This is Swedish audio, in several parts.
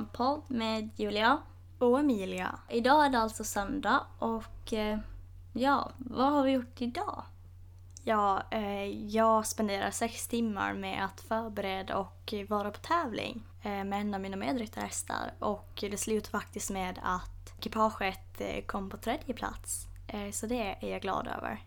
Vår podd med Julia. Och Emilia. Idag är det alltså söndag och eh, ja, vad har vi gjort idag? Ja, eh, jag spenderar sex timmar med att förbereda och vara på tävling eh, med en av mina medryttarhästar och det slutar faktiskt med att ekipaget kom på tredje plats. Så det är jag glad över.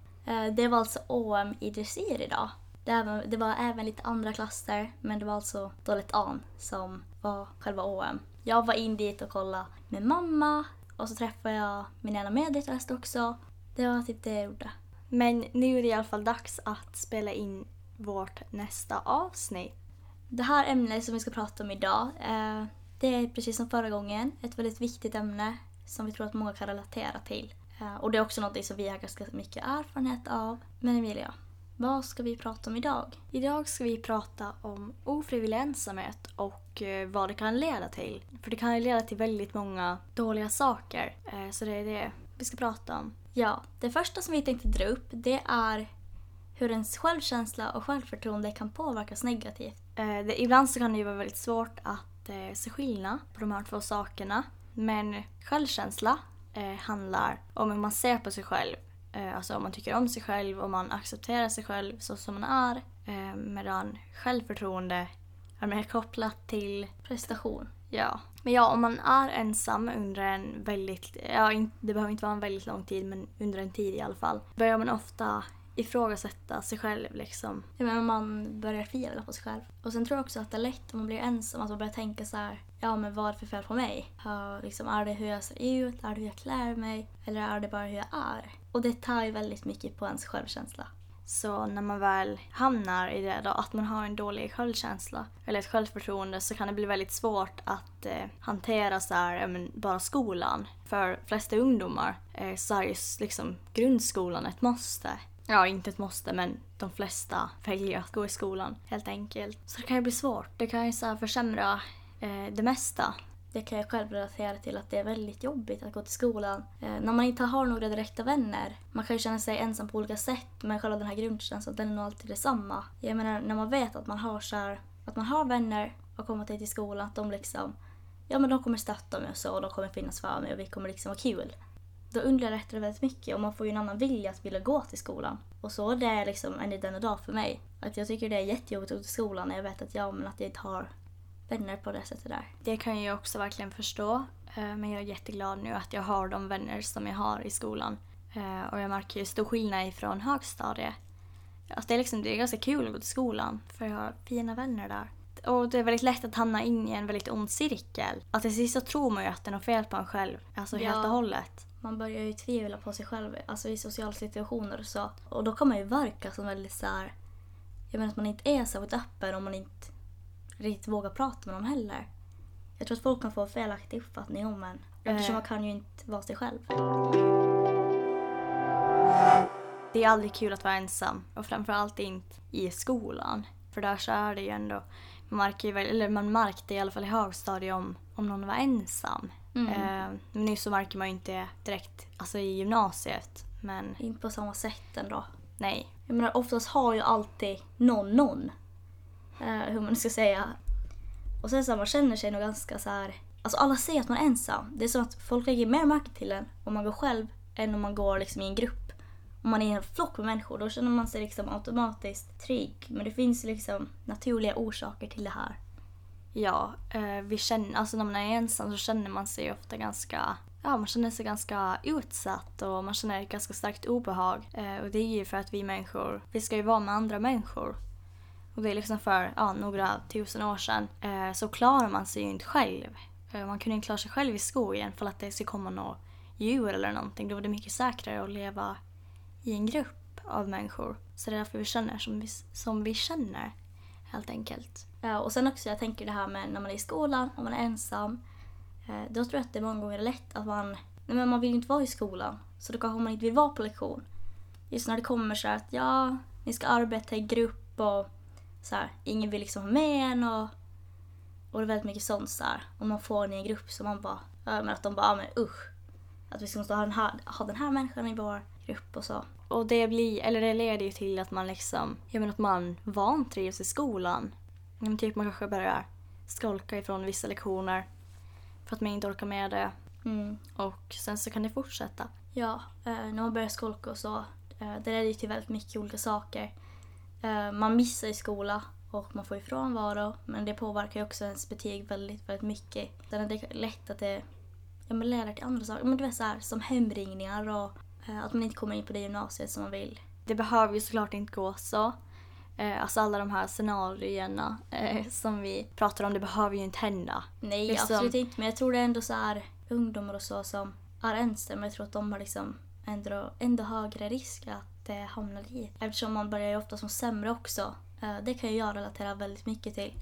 Det var alltså OM i dressyr idag. Det, var, det var även lite andra klasser men det var alltså Dåligt An som var själva OM. Jag var in dit och kollade med mamma och så träffade jag min ena medryttarhäst också. Det var typ det jag gjorde. Men nu är det i alla fall dags att spela in vårt nästa avsnitt. Det här ämnet som vi ska prata om idag, eh, det är precis som förra gången ett väldigt viktigt ämne som vi tror att många kan relatera till. Eh, och det är också något som vi har ganska mycket erfarenhet av. Men Emilia, vad ska vi prata om idag? Idag ska vi prata om ofrivillig ensamhet och eh, vad det kan leda till. För det kan ju leda till väldigt många dåliga saker. Eh, så det är det vi ska prata om. Ja, det första som vi tänkte dra upp det är hur ens självkänsla och självförtroende kan påverkas negativt. Eh, ibland så kan det ju vara väldigt svårt att se skillnad på de här två sakerna. Men självkänsla handlar om hur man ser på sig själv. Eh, alltså om man tycker om sig själv, om man accepterar sig själv så som man är. Eh, medan självförtroende är mer kopplat till Prestation. Ja. Men ja, om man är ensam under en väldigt, ja det behöver inte vara en väldigt lång tid men under en tid i alla fall. Börjar man ofta ifrågasätta sig själv liksom. Jag menar man börjar tvivla på sig själv. Och sen tror jag också att det är lätt om man blir ensam att man börjar tänka så här. Ja men vad är det för fel på mig? Ja, liksom, är det hur jag ser ut? Är det hur jag klär mig? Eller är det bara hur jag är? Och det tar ju väldigt mycket på ens självkänsla. Så när man väl hamnar i det då, att man har en dålig självkänsla eller ett självförtroende så kan det bli väldigt svårt att eh, hantera så här, men, bara skolan. För de flesta ungdomar eh, så är ju liksom grundskolan ett måste. Ja, inte ett måste men de flesta väljer att gå i skolan helt enkelt. Så det kan ju bli svårt. Det kan ju så här försämra eh, det mesta. Det kan jag själv relatera till att det är väldigt jobbigt att gå till skolan. Eh, när man inte har några direkta vänner. Man kan ju känna sig ensam på olika sätt men själva den här grundkänslan den är nog alltid detsamma. Jag menar när man vet att man har så här, att man har vänner och kommer till skolan att de liksom ja men de kommer stötta mig och så och de kommer finnas för mig och vi kommer liksom ha kul. Då underlättar det väldigt mycket och man får ju en annan vilja att vilja gå till skolan. Och så är det liksom än i denna dag för mig. Att jag tycker det är jättejobbigt att gå till skolan när jag vet att, ja, men att jag inte har vänner på det sättet där. Det kan jag också verkligen förstå. Eh, Men jag är jätteglad nu att jag har de vänner som jag har i skolan. Eh, Och jag märker ju stor skillnad ifrån högstadiet. Alltså det, är liksom, det är ganska kul att gå till skolan för jag har fina vänner där. Och det är väldigt lätt att hamna in i en väldigt ond cirkel. Att till sist så tror man ju att det är något fel på en själv. Alltså helt Ja. och hållet. Man börjar ju tvivla på sig själv alltså i sociala situationer och så. Och då kan man ju verka som väldigt så här. Jag menar att man inte är särskilt öppen om man inte riktigt vågar prata med dem heller. Jag tror att folk kan få felaktig uppfattning om en. Eftersom Eh. man kan ju inte vara sig själv. Det är aldrig kul att vara ensam och framförallt inte i skolan. För där så är det ju ändå, man märker ju eller man märkte i alla fall i högstadiet om, om någon var ensam. Mm. Eh, men nu så märker man ju inte direkt alltså i gymnasiet. Men Inte på samma sätt ändå. nej. Jag menar oftast har ju alltid någon någon. Eh, hur man ska säga. Och sen så här, man känner sig nog ganska så här. Alltså alla säger att man är ensam. Det är som att folk lägger mer märke till en om man går själv än om man går liksom i en grupp. Om man är i en flock med människor då känner man sig liksom automatiskt trygg. Men det finns liksom naturliga orsaker till det här. Ja, eh, vi känner, alltså när man är ensam så känner man sig ofta ganska Ja, man känner sig ganska utsatt och man känner ett ganska starkt obehag. Eh, och det är ju för att vi människor, vi ska ju vara med andra människor. Och det är liksom för ja, några tusen år sedan eh, så klarar man sig ju inte själv. Eh, man kunde inte klara sig själv i skogen för att det skulle komma något djur eller någonting. Då var det mycket säkrare att leva i en grupp av människor. Så det är därför vi känner som vi, som vi känner, helt enkelt. Eh, och sen också jag tänker det här med när man är i skolan och man är ensam. Eh, då tror jag att det många gånger är lätt att man, nej men man vill ju inte vara i skolan. Så då kanske man inte vill vara på lektion. Just när det kommer så här att ja, ni ska arbeta i grupp och så här, ingen vill liksom ha med en och, och det är väldigt mycket sånt så här. Och man får en i en grupp så man bara, men att de bara, ja, men usch. Att vi ska måste ha den här, ha den här människan i vår grupp och så. Och det blir, eller det leder ju till att man liksom, jag menar att man vantrivs i skolan. Men typ man kanske börjar skolka ifrån vissa lektioner för att man inte orkar med det. Mm. Och sen så kan det fortsätta. Ja, eh, när man börjar skolka och så, eh, det leder ju till väldigt mycket olika saker. Eh, man missar i skola och man får ju frånvaro, men det påverkar ju också ens betyg väldigt, väldigt mycket. Sen är det lätt att det ja, men leder till andra saker, men du vet så här, som hemringningar och eh, att man inte kommer in på det gymnasiet som man vill. Det behöver ju såklart inte gå så. Eh, alltså alla de här scenarierna som vi pratar om, det behöver ju inte hända. Nej, Liksom- absolut inte. Men jag tror det är ändå så här ungdomar och så som är ensamma. Jag tror att de har liksom ändå, ändå högre risk att eh, hamna dit. Eftersom man börjar ju ofta som sämre också. Eh, det kan ju jag relatera väldigt mycket till.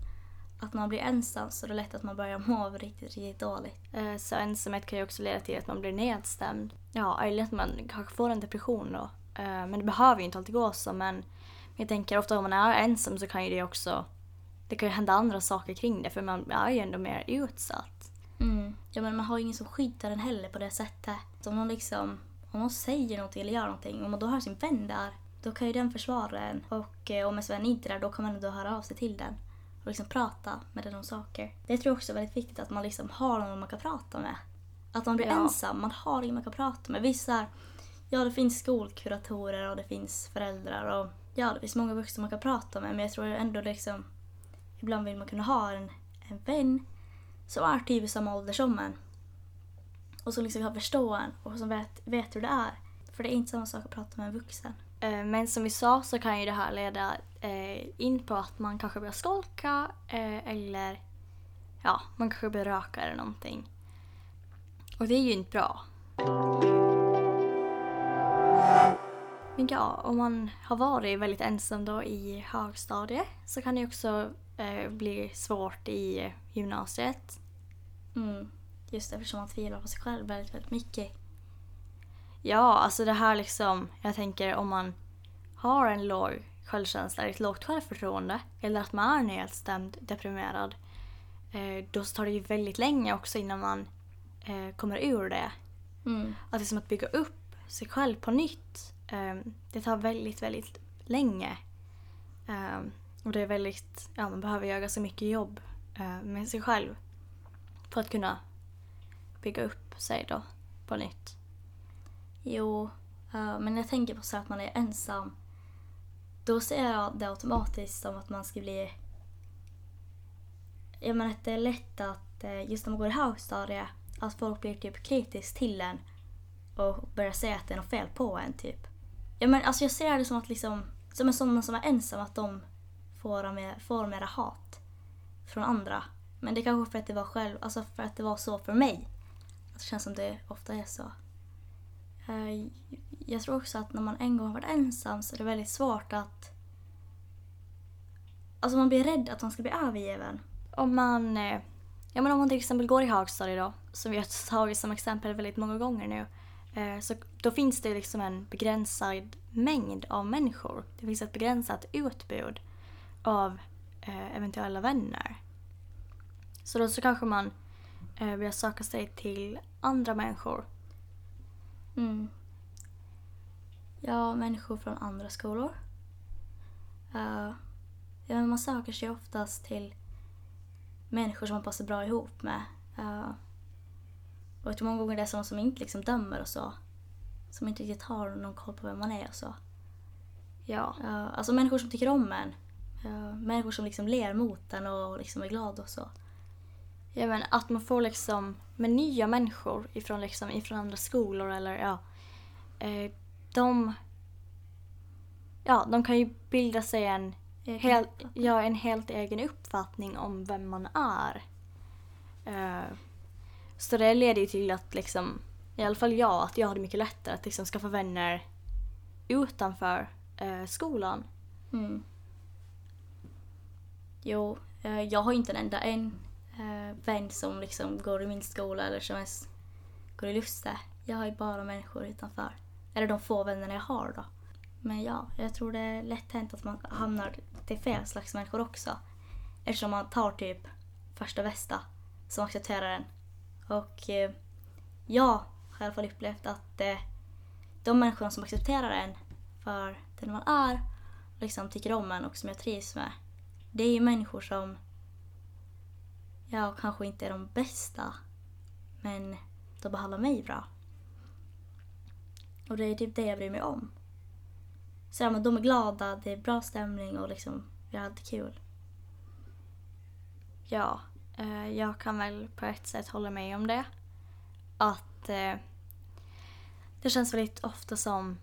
Att när man blir ensam så är det lätt att man börjar må riktigt, riktigt dåligt. Eh, så ensamhet kan ju också leda till att man blir nedstämd. Ja, eller att man kanske får en depression då. Eh, men det behöver ju inte alltid gå så. Men jag tänker ofta om man är ensam så kan ju det också... Det kan ju hända andra saker kring det för man är ju ändå mer utsatt. Mm. Ja, men man har ju ingen som skyddar en heller på det sättet. Så om någon liksom, om någon säger någonting eller gör någonting, om man då har sin vän där, då kan ju den försvara en. Och eh, om ens vän inte är där, då kan man ändå höra av sig till den. Och liksom prata med den om saker. Det tror jag också är väldigt viktigt att man liksom har någon man kan prata med. Att man blir Ja. ensam, man har ingen man kan prata med. Vissa, ja det finns skolkuratorer och det finns föräldrar och ja det finns många vuxna man kan prata med men jag tror ändå liksom ibland vill man kunna ha en, en vän som är typ i samma ålder som en. Och som liksom kan förstå en och som vet, vet hur det är. För det är inte samma sak att prata med en vuxen. Eh, Men som vi sa så kan ju det här leda eh, in på att man kanske börjar skolka eh, eller ja, man kanske börjar röka eller någonting. Och det är ju inte bra. Men ja, om man har varit väldigt ensam då i högstadiet så kan det också bli svårt i gymnasiet. Mm. Just eftersom man tvivlar på sig själv väldigt, väldigt mycket. Ja, alltså det här liksom, jag tänker om man har en låg självkänsla, ett lågt självförtroende eller att man är nedstämd, deprimerad, eh, då tar det ju väldigt länge också innan man eh, kommer ur det. Mm. Att liksom att bygga upp sig själv på nytt, eh, det tar väldigt, väldigt länge. Eh, och det är väldigt, ja man behöver göra så mycket jobb eh, med sig själv för att kunna bygga upp sig då på nytt. Jo, eh, men jag tänker på så att man är ensam. Då ser jag det automatiskt som att man ska bli... Jag menar att det är lätt att eh, just när man går i högstadiet att folk blir typ kritiska till en och börjar säga att det är något fel på en typ. Ja, men alltså jag ser det som att liksom, som en sån som är ensam att de får, med, får mera hat från andra. Men det kanske för att det var själv, alltså för att det var så för mig. Det känns som det ofta är så. Eh, jag tror också att när man en gång har varit ensam så är det väldigt svårt att... Alltså man blir rädd att man ska bli övergiven. Om man, eh, ja, men om man till exempel går i högstadiet då, som vi har tagit som exempel väldigt många gånger nu, eh, så då finns det liksom en begränsad mängd av människor. Det finns ett begränsat utbud av eventuella vänner. Så då så kanske man eh, börjar söka sig till andra människor. Mm. Ja, människor från andra skolor. Eh, ja, man söker sig oftast till människor som man passar bra ihop med. Eh, och jag tror många gånger det är sådana som inte liksom dömer och så. Som inte riktigt har någon koll på vem man är och så. Ja. Eh, alltså människor som tycker om en. Eh, människor som liksom ler mot en och liksom är glada och så. Ja men att man får liksom med nya människor ifrån, liksom, ifrån andra skolor eller ja. Eh, de, ja, de kan ju bilda sig en, helt, ja, en helt egen uppfattning om vem man är. Eh, så det leder ju till att liksom, i alla fall jag, att jag hade mycket lättare att liksom skaffa vänner utanför eh, skolan. Mm. Jo, eh, jag har inte en enda en eh, vän som liksom går i min skola eller som ens går i Lusse. Jag har ju bara människor utanför. Eller de få vännerna jag har då. Men ja, jag tror det är lätt hänt att man hamnar till fel slags människor också. Eftersom man tar typ första bästa som accepterar en. Och eh, jag har i alla fall upplevt att eh, de människorna som accepterar en för den man är liksom tycker om en och som jag trivs med. Det är ju människor som ja, kanske inte är de bästa. Men de behandlar mig bra. Och det är typ det jag bryr mig om. Så ja, men de är glada, det är bra stämning och liksom, vi har alltid kul. Ja, eh, jag kan väl på ett sätt hålla med om det. Att eh, det känns väldigt ofta som,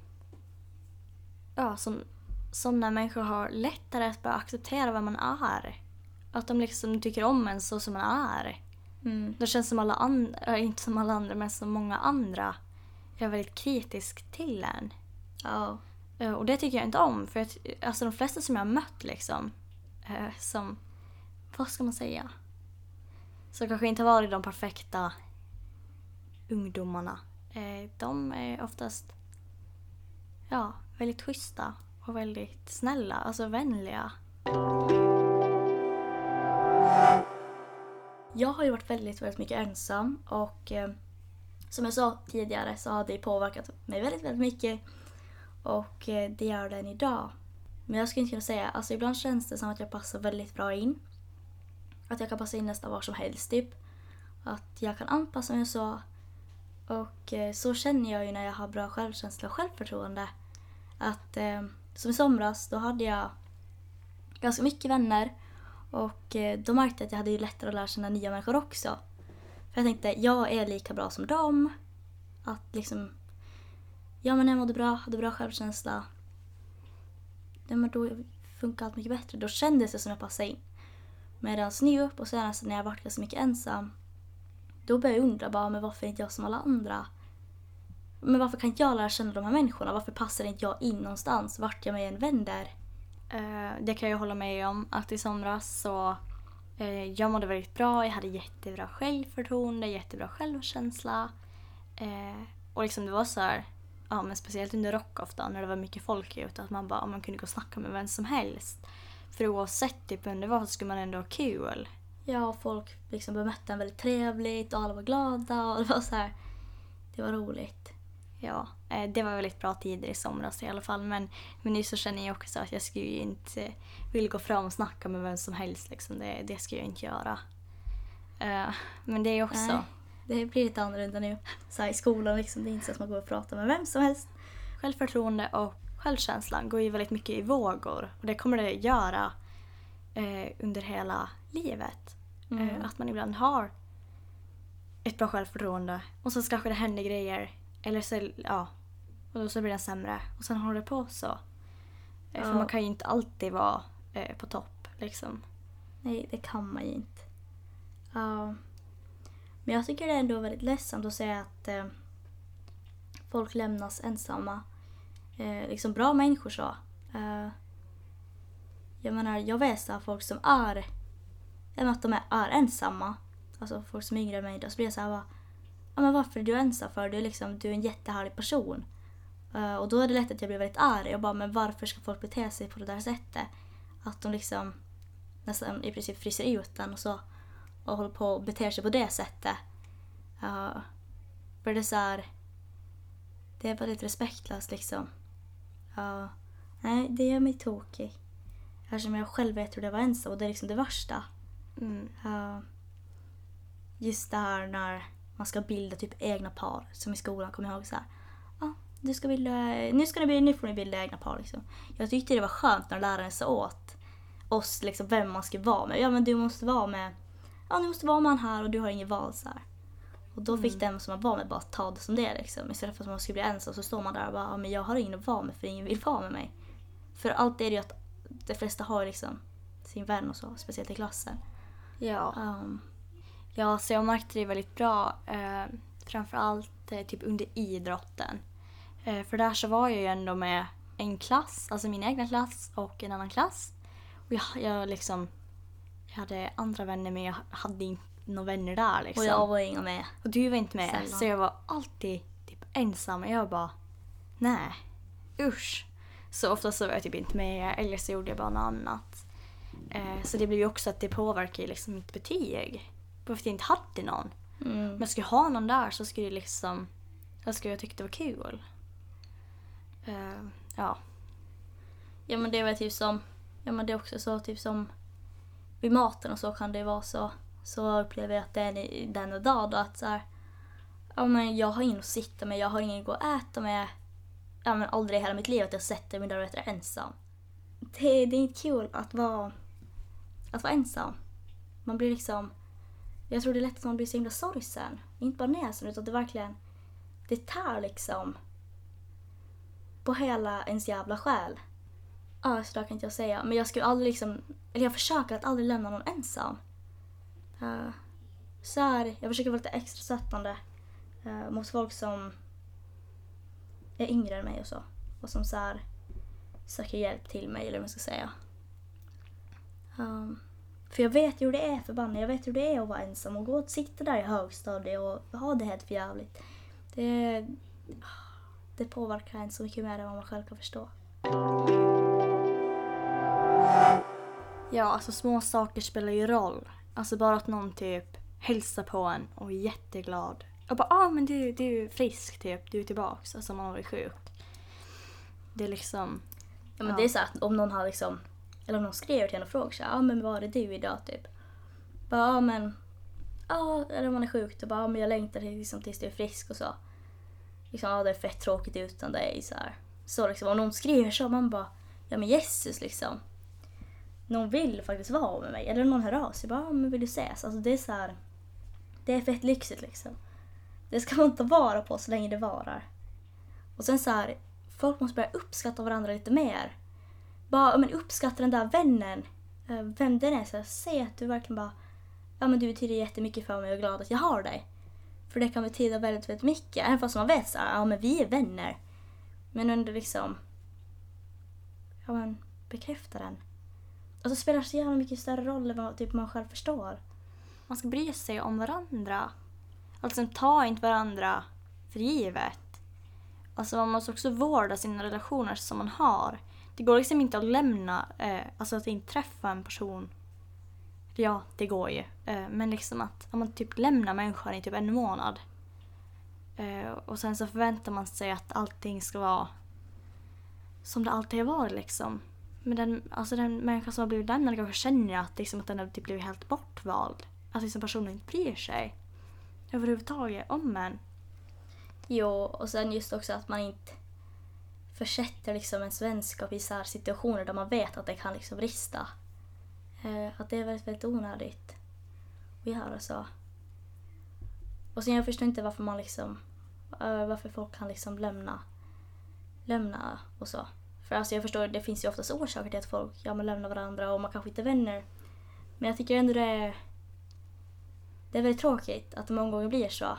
ja, som, som när människor har lättare att börja acceptera vem man är. Att de liksom tycker om en så som man är. Mm. Det känns som alla andra, inte som alla andra, men som många andra är väldigt kritisk till en. Ja. Eh, Och det tycker jag inte om. För att, alltså de flesta som jag har mött liksom, eh, som, vad ska man säga? Som kanske inte har varit de perfekta ungdomarna. Eh, de är oftast, ja, väldigt schyssta och väldigt snälla, alltså vänliga. Jag har ju varit väldigt, väldigt mycket ensam och eh, som jag sa tidigare så har det påverkat mig väldigt, väldigt mycket. Och eh, det gör det än idag. Men jag skulle inte kunna säga, alltså ibland känns det som att jag passar väldigt bra in. Att jag kan passa in nästan var som helst typ. Att jag kan anpassa mig och så. Och eh, så känner jag ju när jag har bra självkänsla och självförtroende. Att eh, som i somras, då hade jag ganska mycket vänner. Och eh, då märkte jag att jag hade ju lättare att lära känna nya människor också. För jag tänkte, jag är lika bra som dem. Att liksom, ja men jag mådde bra, hade bra självkänsla. Ja, men då funkar allt mycket bättre. Då kändes det som jag passade in. Medan nu på senaste när jag varit ganska mycket ensam, då började jag undra bara, men varför är inte jag som alla andra? Men varför kan inte jag lära känna de här människorna? Varför passar inte jag in någonstans? Vart jag mig än vänder? Eh, det kan jag hålla med om. Att i somras så eh, jag mådde väldigt bra. Jag hade jättebra självförtroende, jättebra självkänsla. Eh, och liksom det var så här, ja men speciellt under rock ofta när det var mycket folk ute att man bara, man kunde gå och snacka med vem som helst. För oavsett typ vem det var så skulle man ändå ha kul. Ja, folk liksom bemötte en väldigt trevligt och alla var glada och det var så här, det var roligt. Ja, eh, det var väldigt bra tider i somras i alla fall. Men, men nu så känner jag också att jag skulle ju inte vilja gå fram och snacka med vem som helst. Liksom. Det, det ska jag inte göra. Eh, men det är också... Nej. Det blir lite annorlunda nu. Så I skolan liksom, det är inte så att man går och pratar med vem som helst. Självförtroende och självkänslan går ju väldigt mycket i vågor. Och det kommer det göra eh, under hela livet. Mm. Eh, att man ibland har ett bra självförtroende och så kanske det händer grejer. Eller så, ja, och då så blir den sämre. Och sen håller det på så. Eh, För Ja. man kan ju inte alltid vara eh, på topp liksom. Nej, det kan man ju inte. Ja. Men jag tycker det är ändå väldigt ledsamt att säga att eh, folk lämnas ensamma. Eh, liksom bra människor så. Eh, jag menar, jag vet här, folk som är, att de är, är ensamma. Alltså folk som är yngre än mig. Då så blir jag så här bara, ja men varför är du ensam för? Du är liksom, du är en jättehärlig person. Eh, och då är det lätt att jag blir väldigt arg. Jag bara, men varför ska folk bete sig på det där sättet? Att de liksom nästan i princip fryser ut den och så och håller på och beter sig på det sättet. Ja. för det är så här, det är väldigt respektlöst liksom. Ja. nej, det gör mig tokig. Eftersom jag själv vet hur det var ensam och det är liksom det värsta. Mm. Ja. just det här när man ska bilda typ egna par. Som i skolan, kommer jag ihåg så här. Ja, du ska bilda, nu, ska ni, bilda- nu får ni bilda egna par liksom. Jag tyckte det var skönt när läraren sa åt oss liksom vem man skulle vara med. Ja men du måste vara med, ja du måste vara med han här och du har inget val så här. Och då fick den som man var med bara ta det som det är liksom. Istället för att man skulle bli ensam så står man där och bara, ja men jag har ingen att vara med för ingen vill vara med mig. För allt är det ju att de flesta har liksom sin vän och så, speciellt i klassen. Ja. Um, ja, så jag märkte det väldigt bra. Eh, framförallt eh, typ under idrotten. Eh, för där så var jag ju ändå med en klass, alltså min egna klass och en annan klass. Och jag, jag liksom, jag hade andra vänner men jag hade inte några vänner där liksom. och jag var inga med. Och du var inte med. Sällan. Så jag var alltid typ ensam. Och jag bara, nej, usch. Så ofta så var jag typ inte med eller så gjorde jag bara något annat. Eh, så det blev ju också att det påverkar ju liksom mitt betyg. För att jag inte hade någon. Mm. Men skulle jag ha någon där så skulle det liksom, jag skulle jag tycka det var kul. Eh, ja. Ja men det var typ som, ja men det är också så typ som vid maten och så kan det vara så så upplever jag att det är denna dag då att så här, ja men jag har ingen att sitta med, jag har ingen att gå och äta med. Ja men aldrig i hela mitt liv att jag sätter mig där och äter ensam. Det, det är inte kul att vara, att vara ensam. Man blir liksom, jag tror det är lätt att man blir så himla sorgsen. Inte bara näsan utan det verkligen, det tär liksom på hela ens jävla själ. Ja, så där kan inte jag säga. Men jag skulle aldrig liksom, eller jag försöker att aldrig lämna någon ensam. Uh, så här, jag försöker vara lite extra stöttande uh, mot folk som är yngre än mig och så. Och som så här, söker hjälp till mig, eller vad man ska säga. Um, för jag vet ju hur det är förbannat. Jag vet hur det är att vara ensam och gå och sitta där i högstadiet och ha det helt för jävligt. Det, det påverkar en så mycket mer än vad man själv kan förstå. Ja, alltså små saker spelar ju roll. Alltså bara att någon typ hälsar på en och är jätteglad. Och bara ah men du, du är frisk typ, du är tillbaks. Alltså man har varit sjuk. Det är liksom... Ja men ja. det är så att om någon har liksom, eller om någon skriver till en och frågar så ja ah, men var är du idag typ? Bara ah, men, ja ah, eller om man är sjuk då bara ah, men jag längtar liksom tills du är frisk och så. Liksom ah, det är fett tråkigt utan dig så här. Så liksom om någon skriver så man bara, ja men Jesus liksom någon vill faktiskt vara med mig. Eller någon hör av sig. Bara, ah, men vill du ses? Alltså det är så här, Det är fett lyxigt liksom. Det ska man ta vara på så länge det varar. Och sen så här, folk måste börja uppskatta varandra lite mer. Bara men uppskatta den där vännen. Eh, vem den är. Så säg att du verkligen bara, ja men du betyder jättemycket för mig och är glad att jag har dig. För det kan betyda väldigt, väldigt mycket. Även fast man vet så ja men vi är vänner. Men ändå liksom, ja men bekräfta den. Alltså det spelar så jävla mycket större roll än vad typ, man själv förstår. Man ska bry sig om varandra. Alltså ta inte varandra för givet. Alltså man måste också vårda sina relationer som man har. Det går liksom inte att lämna, eh, alltså att inte träffa en person. Ja, det går ju. Eh, men liksom att om man typ lämnar människan i typ en månad. Eh, och sen så förväntar man sig att allting ska vara som det alltid har varit liksom. Men den, alltså den människa som har blivit lämnad kanske känner att, liksom, att den har typ blivit helt bortvald. Att liksom personen inte bryr sig överhuvudtaget om en. Jo, och sen just också att man inte försätter liksom ens vänskap i så situationer där man vet att det kan liksom brista. Eh, att det är väldigt, väldigt onödigt att göra så. Och sen jag förstår inte varför man liksom, eh, varför folk kan liksom lämna, lämna och så. För alltså jag förstår, det finns ju oftast orsaker till att folk ja, man lämnar varandra och man kanske inte är vänner. Men jag tycker ändå det är, det är väldigt tråkigt att det många gånger blir så.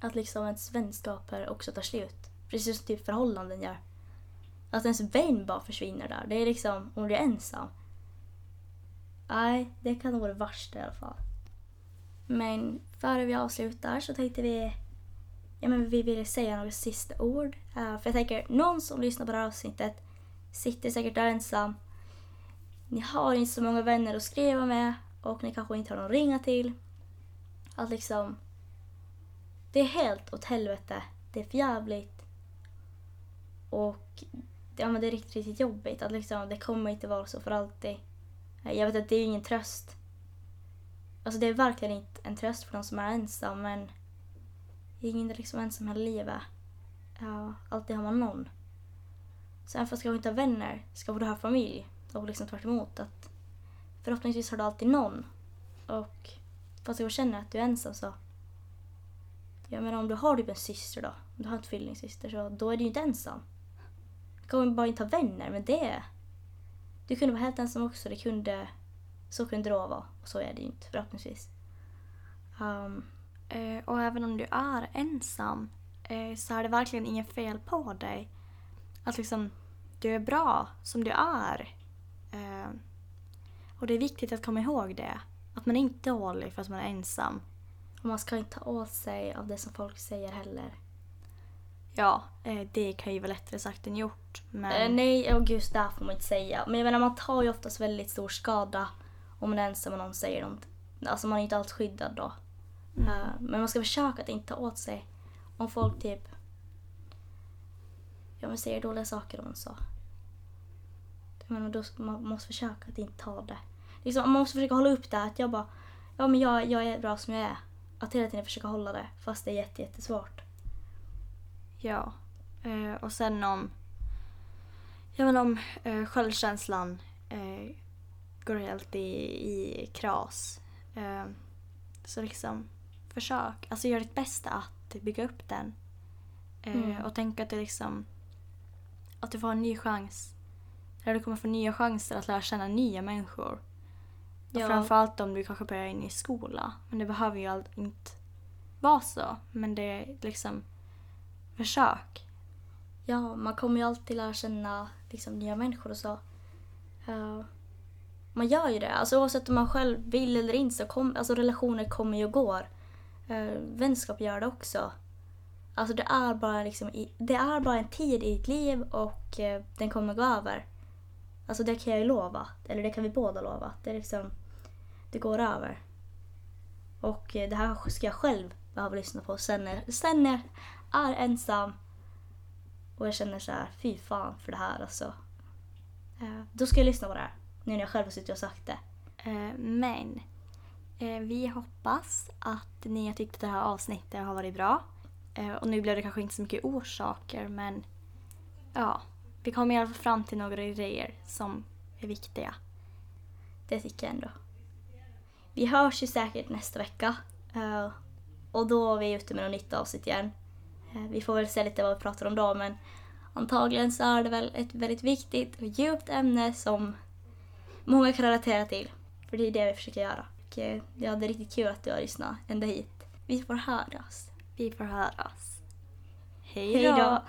Att liksom ens vänskaper också tar slut. Precis som typ förhållanden gör. Att ens vän bara försvinner där. Det är liksom, om du är ensam. Nej, det kan nog vara det värsta i alla fall. Men före vi avslutar så tänkte vi ja, men vi ville säga några sista ord. Uh, för jag tänker, någon som lyssnar på det här avsnittet sitter säkert där ensam. Ni har inte så många vänner att skriva med och ni kanske inte har någon att ringa till. Att liksom, det är helt åt helvete. Det är för jävligt. Och ja, men det är riktigt, riktigt jobbigt. Att liksom, det kommer inte vara så för alltid. Eh, jag vet att det är ingen tröst. Alltså det är verkligen inte en tröst för de som är ensam men Ingen är liksom ensam hela livet. Ja, alltid har man någon. Så även fast jag inte ha vänner, ska du ha familj. Och liksom tvärt emot att förhoppningsvis har du alltid någon. Och fast jag känner att du är ensam så. Jag menar om du har typ en syster då, om du har en tvillingsyster så då är du ju inte ensam. Kommer bara inte ha vänner, men det... Du kunde vara helt ensam också, det kunde... Så kunde det vara, och så är det ju inte förhoppningsvis. Um, Eh, och även om du är ensam eh, så är det verkligen inget fel på dig. Att liksom, du är bra som du är. Eh, och det är viktigt att komma ihåg det. Att man är inte dålig för att man är ensam. Och man ska inte ta åt sig av det som folk säger heller. Ja, eh, det kan ju vara lättare sagt än gjort. Men... Eh, nej, och just det får man inte säga. Men jag menar, man tar ju oftast väldigt stor skada om man är ensam och någon säger något. Alltså man är inte alls skyddad då. Mm. Uh, men man ska försöka att inte ta åt sig om folk typ ja, men säger dåliga saker om en så. Menar, då, man måste försöka att inte ta det. liksom, man måste försöka hålla upp det att jag bara, ja men jag, jag är bra som jag är. Att hela tiden försöka hålla det fast det är jätte, jättesvårt. Ja. Eh, och sen om, ja men om eh, självkänslan eh, går helt i, i kras. Eh, så liksom försök, alltså gör ditt bästa att bygga upp den. Eh, Mm. Och tänk att det liksom, att du får en ny chans. Eller du kommer få nya chanser att lära känna nya människor. Och Ja. Framförallt om du kanske börjar in i skola. Men det behöver ju allt inte vara så. Men det är liksom försök. Ja, man kommer ju alltid lära känna liksom, nya människor och så. Uh, man gör ju det. Alltså, oavsett om man själv vill eller inte så kom, alltså, relationer kommer ju och går. Uh, vänskap gör det också. Alltså det är bara liksom i, det är bara en tid i ditt liv och uh, den kommer gå över. Alltså det kan jag ju lova. Eller det kan vi båda lova. Det är liksom, det går över. Och eh, det här ska jag själv behöva lyssna på sen när, sen när jag är ensam och jag känner så här, fy fan för det här alltså. Eh, då ska jag lyssna på det här. Nu när jag själv har suttit och sagt det. Eh, Men eh, vi hoppas att ni har tyckt att det här avsnittet har varit bra. Och nu blev det kanske inte så mycket orsaker men ja, vi kommer i alla fall fram till några idéer som är viktiga. Det tycker jag ändå. Vi hörs ju säkert nästa vecka. och då är vi ute med något nytt avsnitt igen. Eh, vi får väl se lite vad vi pratar om då men antagligen så är det väl ett väldigt viktigt och djupt ämne som många kan relatera till. För det är det vi försöker göra. Och eh, ja, det är riktigt kul att du har lyssnat ända hit. Vi får höras. Vi får höras. Hej då!